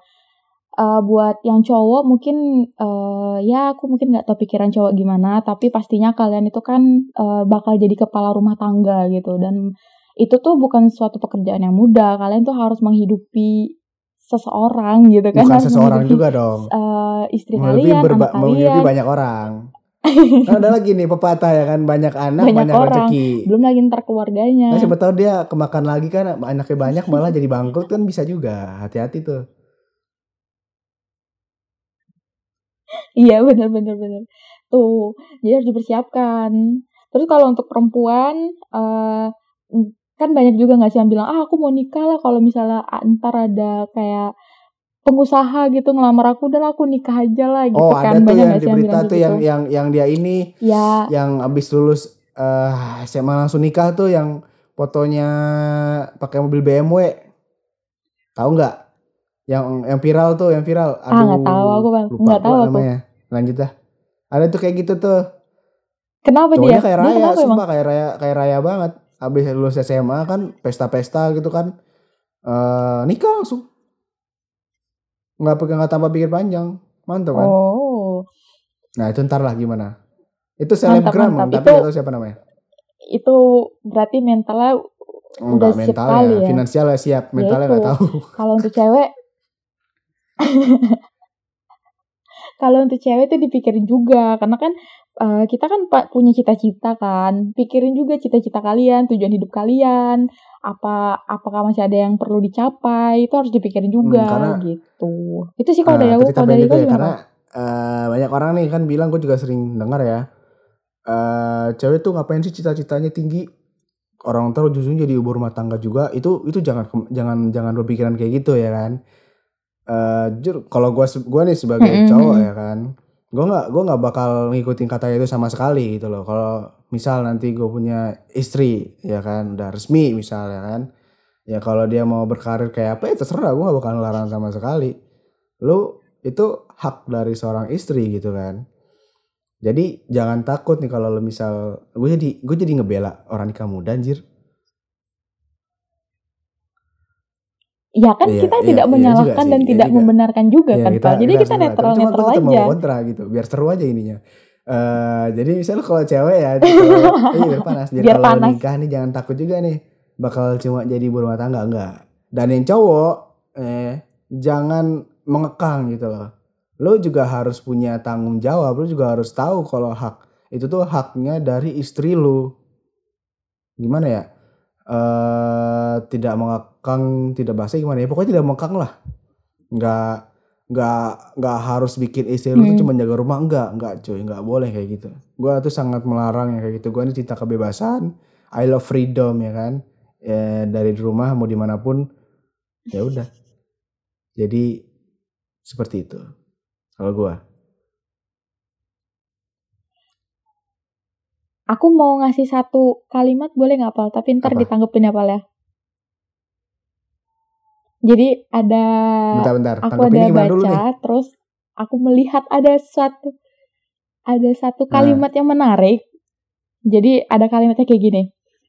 Eh, buat yang cowok mungkin eh, ya aku mungkin nggak tahu pikiran cowok gimana tapi pastinya kalian itu kan eh, bakal jadi kepala rumah tangga gitu dan itu tuh bukan suatu pekerjaan yang mudah kalian tuh harus menghidupi seseorang gitu kan bukan seseorang juga dong. eh, istri Menghidupi, kalian berba- anak kalian banyak orang. Kan ada lagi nih pepatah ya kan banyak anak Banyak banyak, orang. rezeki. belum lagi ntar keluarganya Nah, siapa tahu dia kemakan lagi kan anaknya banyak malah jadi bangkrut kan bisa juga. Hati-hati tuh. Iya benar benar benar. Tuh, jadi harus dipersiapkan. Terus kalau untuk perempuan eh kan banyak juga nggak sih yang bilang ah aku mau nikah lah kalau misalnya ah, ntar ada kayak pengusaha gitu ngelamar aku dan aku nikah aja lah gitu Oh, kan ada tuh banyak yang nggak di yang berita tuh kayak yang yang yang dia ini ya yang abis lulus eh SMA langsung nikah tuh yang fotonya pakai mobil BMW. Tahu nggak? Yang yang viral tuh, yang viral. Ah, nggak tahu aku, Bang. Nggak tahu aku. namanya. Lanjut dah. Ada tuh kayak gitu tuh. kenapa dia? Cowoknya kayak Dia raya, kenapa emang? sumpah kayak raya kayak raya banget. Abis lulus SMA kan pesta-pesta gitu kan. eh nikah langsung. Nggak pegang nggak tanpa pikir panjang. Mantap kan? Oh, Nah itu ntar lah gimana. Itu Mantap, selebgram mantap. tapi Itu- tahu siapa namanya. itu berarti mentalnya Enggak siap mentalnya, kali ya. finansialnya siap, mentalnya itu. nggak tahu. kalau untuk cewek kalau untuk cewek itu dipikirin juga karena kan eh, kita kan punya cita-cita kan. Pikirin juga cita-cita kalian tujuan hidup kalian apa apakah masih ada yang perlu dicapai itu harus dipikirin juga Hmm, karena- gitu. Itu sih kalau Nah, dari aku kalau dari aku ya, karena eh, banyak orang nih kan bilang gue juga sering dengar ya eh cewek tuh ngapain sih cita-citanya tinggi? Orang tua ujung-ujungnya jadi ibu rumah tangga juga. Itu itu jangan jangan jangan berpikiran kayak gitu ya kan eh jujur kalau gua gua nih sebagai Mm-mm. cowok ya kan gua nggak gua nggak bakal ngikutin kata itu sama sekali gitu loh. Kalau misal nanti gue punya istri ya kan udah resmi misal ya kan ya kalau dia mau berkarir kayak apa ya terserah gue gak bakal larang sama sekali. Lu itu hak dari seorang istri gitu kan. Jadi jangan takut nih kalau lu misal gue jadi gue jadi ngebela orang nikah muda anjir Ya kan Iya, kita iya, tidak iya menyalahkan juga dan sih, tidak iya juga. membenarkan juga Ya, kan Pak. Jadi kita netral-netral tetap aja. mau kontra gitu biar seru aja ininya eh jadi misalnya kalau cewek ya itu kalau- iya biar panas jadi Biar kalau panas. nikah nih jangan takut juga nih bakal cuma jadi ibu rumah tangga enggak dan yang cowok eh jangan mengekang gitu loh lo juga harus punya tanggung jawab lo juga harus tahu kalau hak itu tuh haknya dari istri lo gimana ya eh tidak mengekang tidak bahasa gimana ya? Pokoknya tidak mengekang lah. Nggak nggak nggak harus bikin istri lu tuh Hmm. cuma jaga rumah. Enggak enggak cuy. Nggak boleh kayak gitu. Gua tuh sangat melarang yang kayak gitu. Gua ini cinta kebebasan. I love freedom ya kan? Ya, dari rumah mau di mana pun ya udah. Jadi seperti itu. Kalau gua Aku mau ngasih satu kalimat boleh nggak Pal? Tapi ntar Apa? ditanggepin ya Pal ya. Jadi ada bentar-bentar aku tanggepin ada gimana dulu nih baca terus aku melihat ada suatu ada satu Nah. kalimat yang menarik. Jadi ada kalimatnya kayak gini.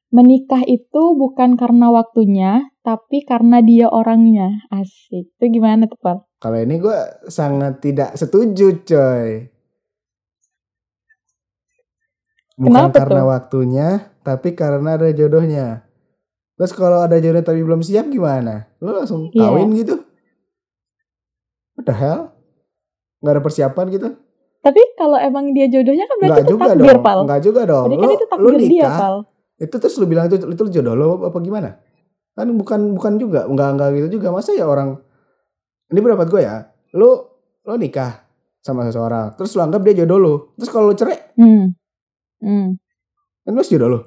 Menikah itu bukan karena waktunya, tapi karena dia orangnya. Asik. Itu gimana tuh, Pal? kalau ini gua sangat tidak setuju coy bukan Kenapa karena tuh? waktunya tapi karena ada jodohnya. Terus kalau ada jodoh tapi belum siap gimana? Lu langsung Iya. kawin gitu? What the hell? Nggak ada persiapan gitu? Tapi kalau emang dia jodohnya kan berarti nggak itu juga takdir, dong. Pal. nggak juga dong. Berarti kan lu, itu lu takdir dia, nikah Pal. itu terus lu bilang itu itu jodoh lo apa gimana? Kan bukan bukan juga. Nggak nggak gitu juga. Masa ya orang ini pendapat gue ya. Lu lu nikah sama seseorang terus lu anggap dia jodoh lu. Terus kalau lu cerai? Hmm. Hmm. kan lu jodoh lu?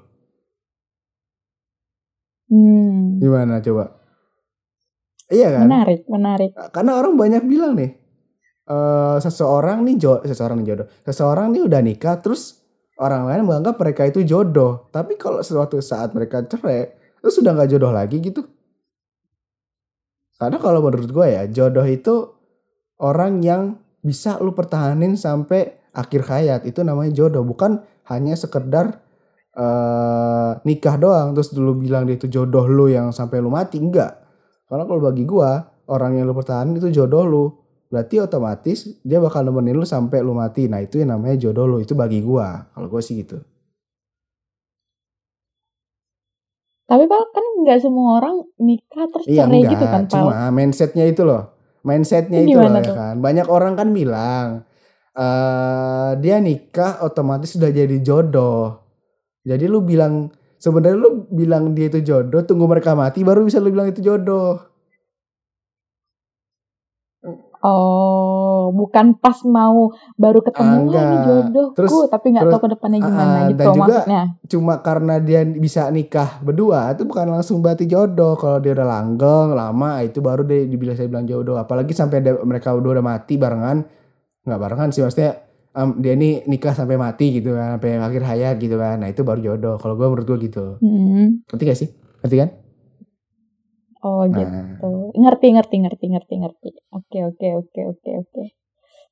Hmm. gimana coba? Iya kan? Menarik, menarik. karena orang banyak bilang nih eh seseorang nih jo seseorang nih jodoh. Seseorang nih udah nikah terus orang lain menganggap mereka itu jodoh. Tapi kalau suatu saat mereka cerai terus sudah nggak jodoh lagi gitu. Karena kalau menurut gue ya jodoh itu orang yang bisa lu pertahanin sampai akhir hayat. Itu namanya jodoh bukan hanya sekedar eh nikah doang. Terus dulu bilang dia itu jodoh lu yang sampai lu mati? Enggak. Karena kalau bagi gua orang yang lu pertahanin itu jodoh lu. Berarti otomatis dia bakal nemenin lu sampai lu mati. Nah itu yang namanya jodoh lu. Itu bagi gua. Kalau gua sih gitu. Tapi Pal kan nggak semua orang nikah terus iya cerai enggak. gitu kan, Pal. cuma mindsetnya itu loh. Mindsetnya Itu itu loh ya tuh? kan? Banyak orang kan bilang eh dia nikah otomatis sudah jadi jodoh. Jadi lu bilang sebenarnya lu bilang dia itu jodoh tunggu mereka mati baru bisa lu bilang itu jodoh. Oh, bukan pas mau baru ketemu Ah, "Wah, ini jodohku, Terus- tapi nggak tahu ke depannya gimana ah, gitu dan juga maksudnya. cuma karena dia bisa nikah berdua itu bukan langsung berarti jodoh. Kalau dia udah langgeng lama itu baru dia dibilang saya bilang jodoh. Apalagi sampai mereka udah udah mati barengan nggak barengan sih maksudnya em, dia ini nikah sampai mati gitu kan sampai akhir hayat gitu kan nah itu baru jodoh kalau gue menurut gue gitu Hmm. ngerti gak sih ngerti kan Oh gitu. nah Ngerti, ngerti, ngerti, ngerti, ngerti. Oke, oke, oke, oke, oke.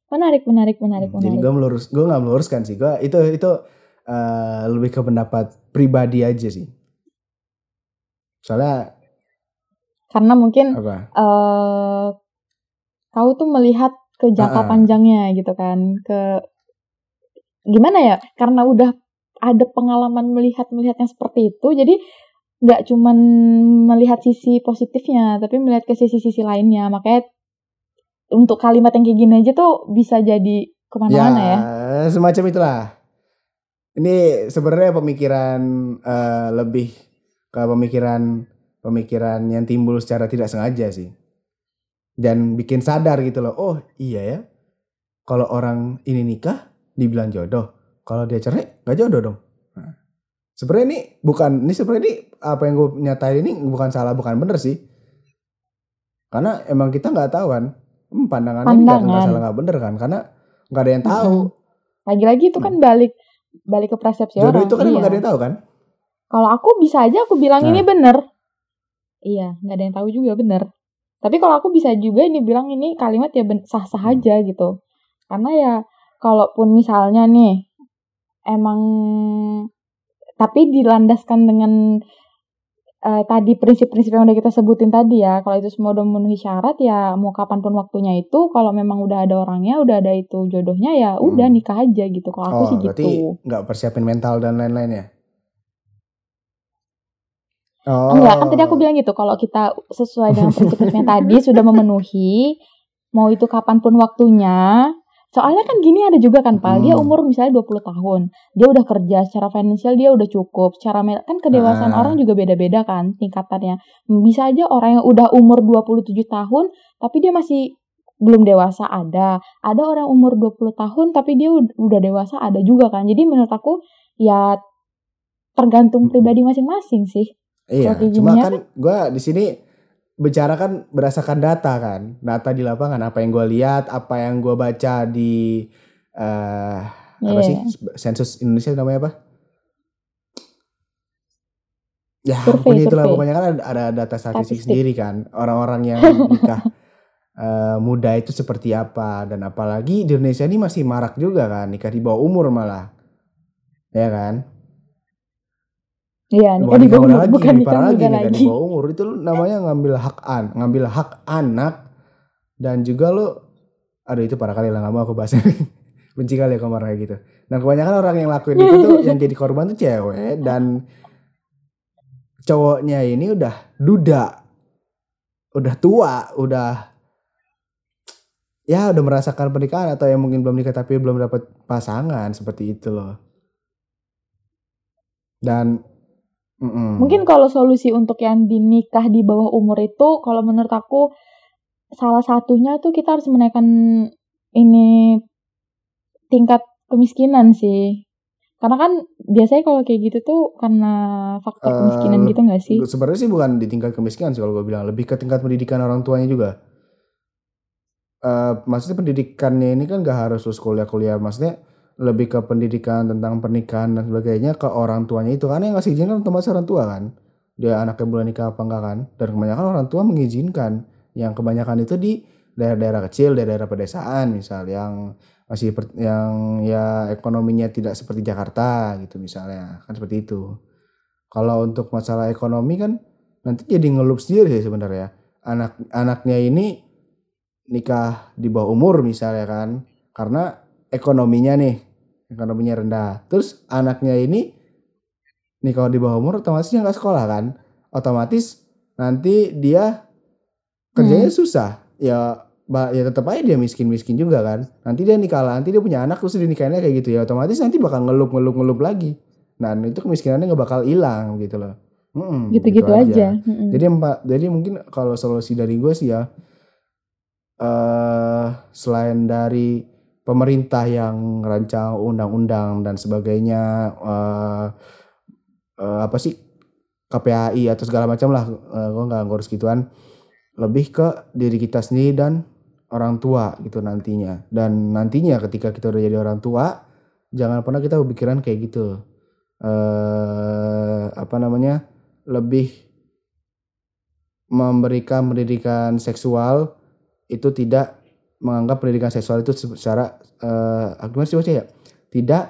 Menarik, menarik, menarik, Hmm, jadi menarik. gue melurus gue nggak meluruskan sih gue itu itu eh, lebih ke pendapat pribadi aja sih soalnya Karena mungkin apa eh kau tuh melihat ke jangka ah. panjangnya gitu kan, ke gimana ya? Karena udah ada pengalaman melihat melihatnya seperti itu, jadi nggak cuman melihat sisi positifnya, tapi melihat ke sisi-sisi lainnya. Makanya untuk kalimat yang kayak gini aja tuh bisa jadi ke mana-mana ya. semacam itulah. Ini sebenarnya pemikiran eh, lebih ke pemikiran pemikiran yang timbul secara tidak sengaja sih. Dan bikin sadar gitu loh. Oh iya ya. Kalau orang ini nikah dibilang jodoh. kalau dia cerai nggak jodoh dong nah, sebenarnya ini bukan ini sebenarnya ini apa yang gue nyatain ini bukan salah bukan bener sih karena emang kita nggak tahu kan hmm, pandangannya ini nggak Pandangan. salah nggak bener kan karena nggak ada yang tahu Lagi-lagi itu kan balik balik ke persepsi jodoh orang. itu kan emang Iya. nggak ada yang tahu kan Kalau aku bisa aja aku bilang Nah. ini bener. Iya, nggak ada yang tahu juga bener. Tapi kalau aku bisa juga ini bilang ini kalimat ya sah-sah Hmm. aja gitu. Karena ya kalaupun misalnya nih emang tapi dilandaskan dengan eh, tadi prinsip-prinsip yang udah kita sebutin tadi ya. Kalau itu semua udah memenuhi syarat ya mau kapan pun waktunya itu kalau memang udah ada orangnya, udah ada itu jodohnya ya udah Hmm. nikah aja gitu. Kalau aku oh sih berarti gitu. nggak persiapin mental dan lain-lain ya oh Enggak, kan tadi aku bilang gitu, kalau kita sesuai dengan prinsip-prinsipnya tadi sudah memenuhi, mau itu kapan pun waktunya, soalnya kan gini ada juga kan, dia Hmm. umur misalnya 20 tahun, dia udah kerja, secara finansial dia udah cukup, secara kan kedewasaan Ah. orang juga beda-beda kan tingkatannya. Bisa aja orang yang udah umur 27 tahun, tapi dia masih belum dewasa ada. Ada orang umur 20 tahun, tapi dia ud- udah dewasa ada juga kan. Jadi menurut aku, ya tergantung Hmm. pribadi masing-masing sih. Iya, cuma kan gue di sini bicara kan berdasarkan data kan, data di lapangan apa yang gue lihat, apa yang gue baca di eh apa Iya. sih sensus Indonesia namanya apa? Ya, Survei, pokoknya itulah survei. pokoknya kan ada, ada data statistik Statistik. sendiri kan, orang-orang yang nikah eh, muda itu seperti apa dan apalagi di Indonesia ini masih marak juga kan nikah di bawah umur malah, ya kan? Iya, nikah bukan nikah muda lagi, bukan nikah parah lagi muda nikah di lagi. bawah umur itu namanya ngambil hak an, ngambil hak anak dan juga lo, aduh itu parah kali lah nggak mau aku bahas benci kali aku marah kayak gitu. Dan kebanyakan orang yang lakuin itu tuh yang jadi korban tuh cewek dan cowoknya ini udah duda, udah tua, udah ya udah merasakan pernikahan atau yang mungkin belum nikah tapi belum dapat pasangan seperti itu loh. Dan mm-mm. Mungkin kalau solusi untuk yang dinikah di bawah umur itu, kalau menurut aku salah satunya tuh kita harus menaikkan ini tingkat kemiskinan sih. Karena kan biasanya kalau kayak gitu tuh karena faktor Eh, kemiskinan gitu nggak sih? Sebenarnya sih bukan di tingkat kemiskinan sih kalau gue bilang, lebih ke tingkat pendidikan orang tuanya juga. Eh maksudnya pendidikannya ini kan gak harus terus kuliah-kuliah, maksudnya lebih ke pendidikan tentang pernikahan dan sebagainya ke orang tuanya itu kan yang ngasih izin kan otomatis orang tua kan. Dia anaknya boleh nikah apa enggak kan? Dan kebanyakan orang tua mengizinkan. Yang kebanyakan itu di daerah-daerah kecil, daerah-daerah pedesaan misal yang masih yang ya ekonominya tidak seperti Jakarta gitu misalnya kan seperti itu. Kalau untuk masalah ekonomi kan nanti jadi ngelup sendiri sih sebenarnya. Anak anaknya ini nikah di bawah umur misalnya kan karena ekonominya nih ekonominya rendah. Terus anaknya ini nikah di bawah umur otomatis dia nggak sekolah kan. Otomatis nanti dia kerjanya susah. Ya ya tetap aja dia miskin-miskin juga kan. Nanti dia nikah lah, nanti dia punya anak terus dinikahinnya kayak gitu ya. Otomatis nanti bakal ngelup ngelup ngelup lagi. Nah itu kemiskinannya nggak bakal hilang gitu loh. Mm-mm, Gitu-gitu gitu aja. Mm-mm. Jadi empat, jadi mungkin kalau solusi dari gue sih ya, eh selain dari pemerintah yang rancang undang-undang dan sebagainya, eh eh, apa sih KPAI atau segala macam lah, eh, gue nggak ngurus gituan. Lebih ke diri kita sendiri dan orang tua gitu nantinya. Dan nantinya ketika kita udah jadi orang tua, jangan pernah kita berpikiran kayak gitu. eh apa namanya? lebih memberikan pendidikan seksual itu tidak menganggap pendidikan seksual itu secara eh gimana sih baca ya? Tidak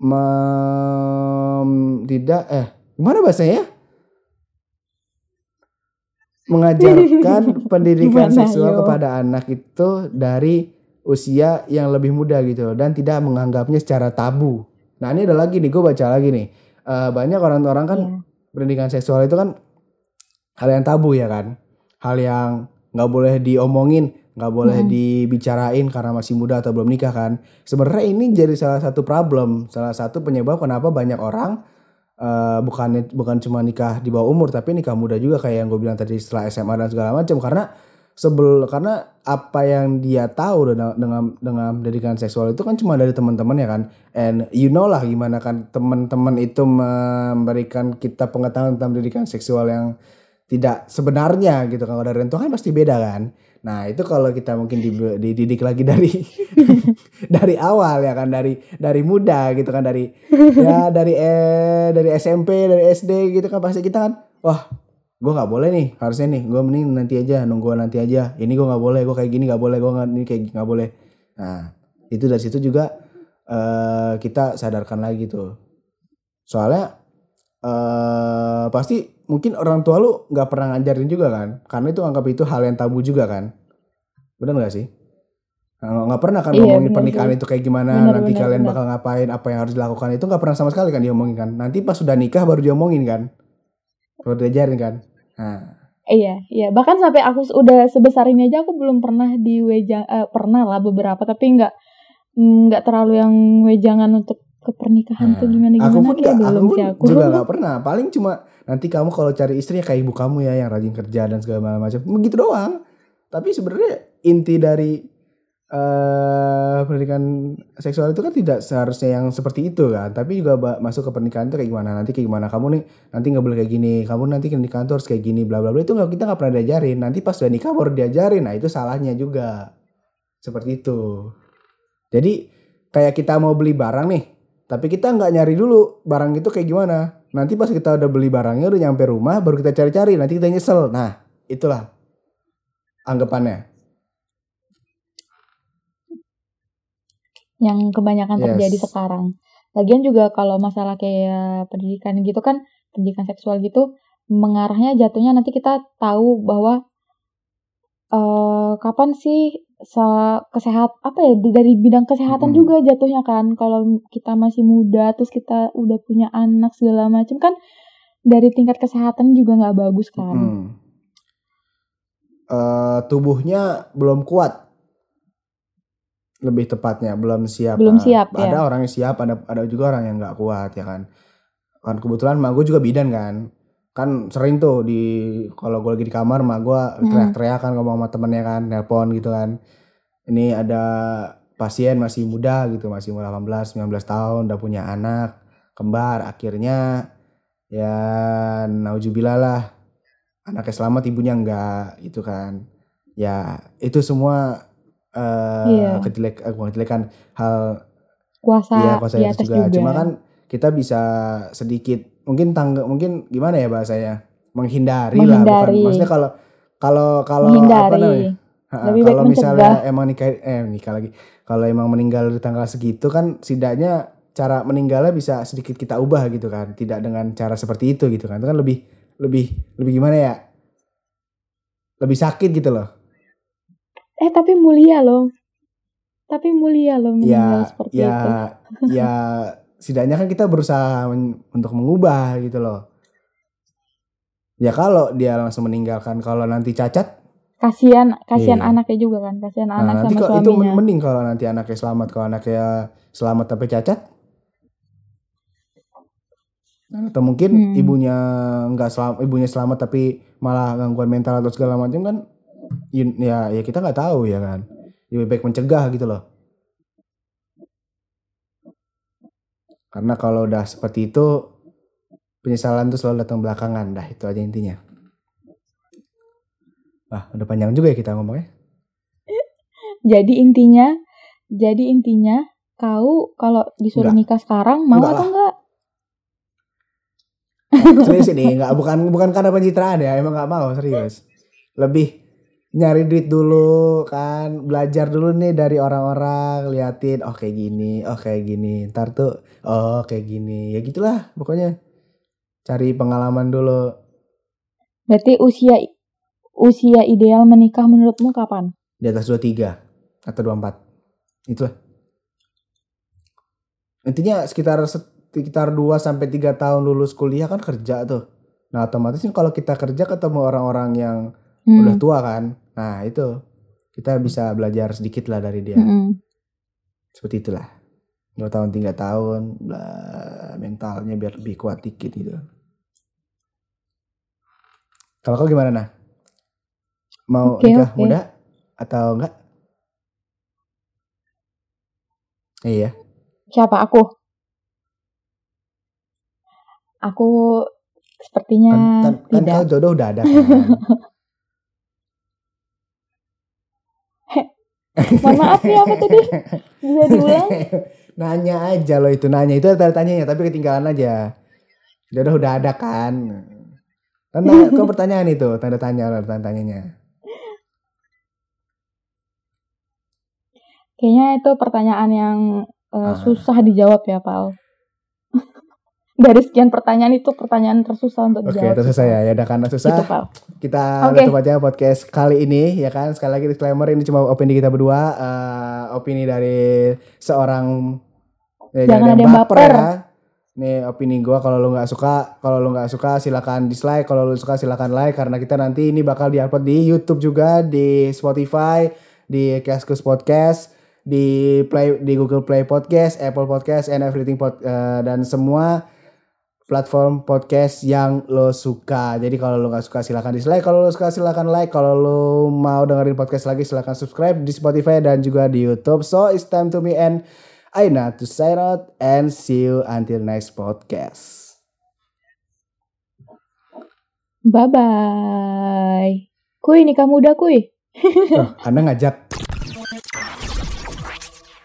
mem, tidak eh gimana bahasanya ya? Mengajarkan pendidikan Gimana, seksual yo? kepada anak itu dari usia yang lebih muda gitu loh, dan tidak menganggapnya secara tabu. Nah ini ada lagi nih, gue baca lagi nih. Eh, banyak orang-orang kan Iya. pendidikan seksual itu kan hal yang tabu ya kan hal yang nggak boleh diomongin nggak boleh Mm. dibicarain karena masih muda atau belum nikah kan? Sebenarnya ini jadi salah satu problem salah satu penyebab kenapa banyak orang eh, bukan bukan cuma nikah di bawah umur tapi nikah muda juga kayak yang gue bilang tadi setelah SMA dan segala macam karena sebel karena apa yang dia tahu dengan dengan dengan pendidikan seksual itu kan cuma dari teman-teman ya kan? And you know lah gimana kan teman-teman itu memberikan kita pengetahuan tentang pendidikan seksual yang tidak sebenarnya gitu kan. Kalau dari kan pasti beda kan. Nah itu kalau kita mungkin di- dididik lagi dari dari awal ya kan. Dari dari muda gitu kan. Dari ya dari eh dari SMP dari SD gitu kan. Pasti kita kan wah gue nggak boleh nih harusnya nih. Gue mending nanti aja nunggu nanti aja. Ini gue nggak boleh gue kayak gini nggak boleh gue nggak ini kayak nggak boleh. Nah itu dari situ juga eh kita sadarkan lagi tuh. Soalnya eh pasti mungkin orang tua lu nggak pernah ngajarin juga kan karena itu anggap itu hal yang tabu juga kan benar nggak sih Nah, nggak pernah kan Iya, ngomongin benar pernikahan sih. itu kayak gimana Benar, nanti benar, kalian benar. bakal ngapain apa yang harus dilakukan itu nggak pernah sama sekali kan diomongin kan nanti pas sudah nikah baru diomongin kan baru diajarin kan nah Iya, iya. Bahkan sampai aku udah sebesar ini aja aku belum pernah di wejang eh, pernah lah beberapa tapi nggak mm, nggak terlalu yang wejangan untuk ke pernikahan tuh gimana Nah, aku gimana pun gak, belum aku pun sih aku. juga nggak pernah paling cuma nanti kamu kalau cari istri ya kayak ibu kamu ya yang rajin kerja dan segala macam. Begitu doang. Tapi sebenarnya inti dari eh pendidikan seksual itu kan tidak seharusnya yang seperti itu kan. Tapi juga masuk ke pernikahan itu kayak gimana? Nanti kayak gimana? Kamu nih nanti nggak boleh kayak gini. Kamu nanti di kantor harus kayak gini bla bla bla. Itu nggak kita nggak pernah diajarin. Nanti pas udah nikah baru diajarin. Nah itu salahnya juga. Seperti itu. Jadi kayak kita mau beli barang nih tapi kita nggak nyari dulu barang itu kayak gimana nanti pas kita udah beli barangnya udah nyampe rumah baru kita cari-cari nanti kita nyesel nah itulah anggapannya yang kebanyakan Yes. terjadi sekarang. Lagian juga kalau masalah kayak pendidikan gitu kan, pendidikan seksual gitu mengarahnya jatuhnya nanti kita tahu bahwa eh kapan sih kesehat apa ya dari bidang kesehatan Mm-mm. juga jatuhnya kan kalau kita masih muda terus kita udah punya anak segala macam kan dari tingkat kesehatan juga nggak bagus kan. Hmm. Eh, tubuhnya belum kuat lebih tepatnya belum siap Belum Ah, siap, ada ya. orang yang siap ada ada juga orang yang nggak kuat ya kan kan kebetulan mak gue juga bidan kan kan sering tuh di kalau gue lagi di kamar mak gue Hmm. teriak-teriak kan ngomong sama temennya kan nelpon gitu kan ini ada pasien masih muda gitu masih umur 18 19 tahun udah punya anak kembar akhirnya ya naujubillah lah anaknya selamat ibunya enggak gitu kan ya itu semua eh Iya. kejelek kejelekan hal Kuasa iya kuasa di itu atas juga. juga. cuma kan kita bisa sedikit mungkin tangga mungkin gimana ya bahasanya menghindari, lah bukan Menghindari. maksudnya kalau kalau kalau apa menghindari. namanya Lebih kalau misalnya mencegah. emang nikah eh nikah lagi kalau emang meninggal di tanggal segitu kan setidaknya cara meninggalnya bisa sedikit kita ubah gitu kan tidak dengan cara seperti itu gitu kan itu kan lebih lebih lebih gimana ya lebih sakit gitu loh Eh tapi mulia loh. Tapi mulia loh meninggal ya seperti ya itu. ya setidaknya kan kita berusaha men- untuk mengubah gitu loh ya kalau dia langsung meninggalkan kalau nanti cacat Kasihan kasihan Iya. anaknya juga kan. Kasihan nah, anak nanti sama kalau itu suaminya. mending kalau nanti anaknya selamat kalau anaknya selamat tapi cacat Nah, atau mungkin Hmm. ibunya nggak selamat ibunya selamat tapi malah gangguan mental atau segala macam kan ya ya kita nggak tahu ya kan lebih baik mencegah gitu loh karena kalau udah seperti itu penyesalan tuh selalu datang belakangan dah itu aja intinya Wah, udah panjang juga ya kita ngomongnya. Jadi intinya, jadi intinya kau kalau disuruh Enggak. nikah sekarang mau Enggak atau enggak? serius ini nggak bukan bukan karena pencitraan ya emang nggak mau serius lebih nyari duit dulu kan belajar dulu nih dari orang-orang liatin oh kayak gini oh kayak gini ntar tuh oh kayak gini. Ya gitulah pokoknya. Cari pengalaman dulu. Berarti usia usia ideal menikah menurutmu kapan? di atas 23 atau 24 itulah. Intinya sekitar sekitar 2 sampai 3 tahun lulus kuliah kan kerja tuh. Nah otomatis kan kalau kita kerja ketemu orang-orang yang Hmm. udah tua kan nah itu kita bisa belajar sedikit lah dari dia Mm-mm. seperti itulah dua tahun tiga tahun blah, mentalnya biar lebih kuat dikit gitu kalau kau gimana nah mau Oke, nikah oke. muda atau enggak? Iya. Siapa aku? Aku sepertinya Kan, kan, kan tidak. kau jodoh udah ada kan. Mohon maaf nih apa tadi? Bisa diulang? nanya aja loh itu nanya itu ada tanyanya tapi ketinggalan aja. Jodoh udah ada kan. Tanda kau pertanyaan itu tanda tanya tanda tanyanya. Kayaknya itu pertanyaan yang Ah. susah dijawab ya, Pal. Dari sekian pertanyaan itu pertanyaan tersusah untuk Oke, dijawab. itu susah ya. Ya udah karena susah, Pal. kita Oke. tutup aja podcast kali ini ya kan. Sekali lagi disclaimer ini cuma opini kita berdua, eh, opini dari seorang ya, Jangan ada yang baper. ya. Nih opini gua kalau lu nggak suka, kalau lu nggak suka silakan dislike, kalau lu suka silakan like karena kita nanti ini bakal diupload di YouTube juga, di Spotify, di Kaskus Podcast, di Play di Google Play Podcast, Apple Podcast, and everything pod, eh, dan semua platform podcast yang lo suka. Jadi kalau lo nggak suka silakan dislike, kalau lo suka silakan like, kalau lo mau dengerin podcast lagi silakan subscribe di Spotify dan juga di YouTube. So it's time to me and Aina to sign out and see you until next podcast. Bye bye. Kuy nikah muda kuy. Oh, anda ngajak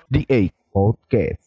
The Eight Podcast.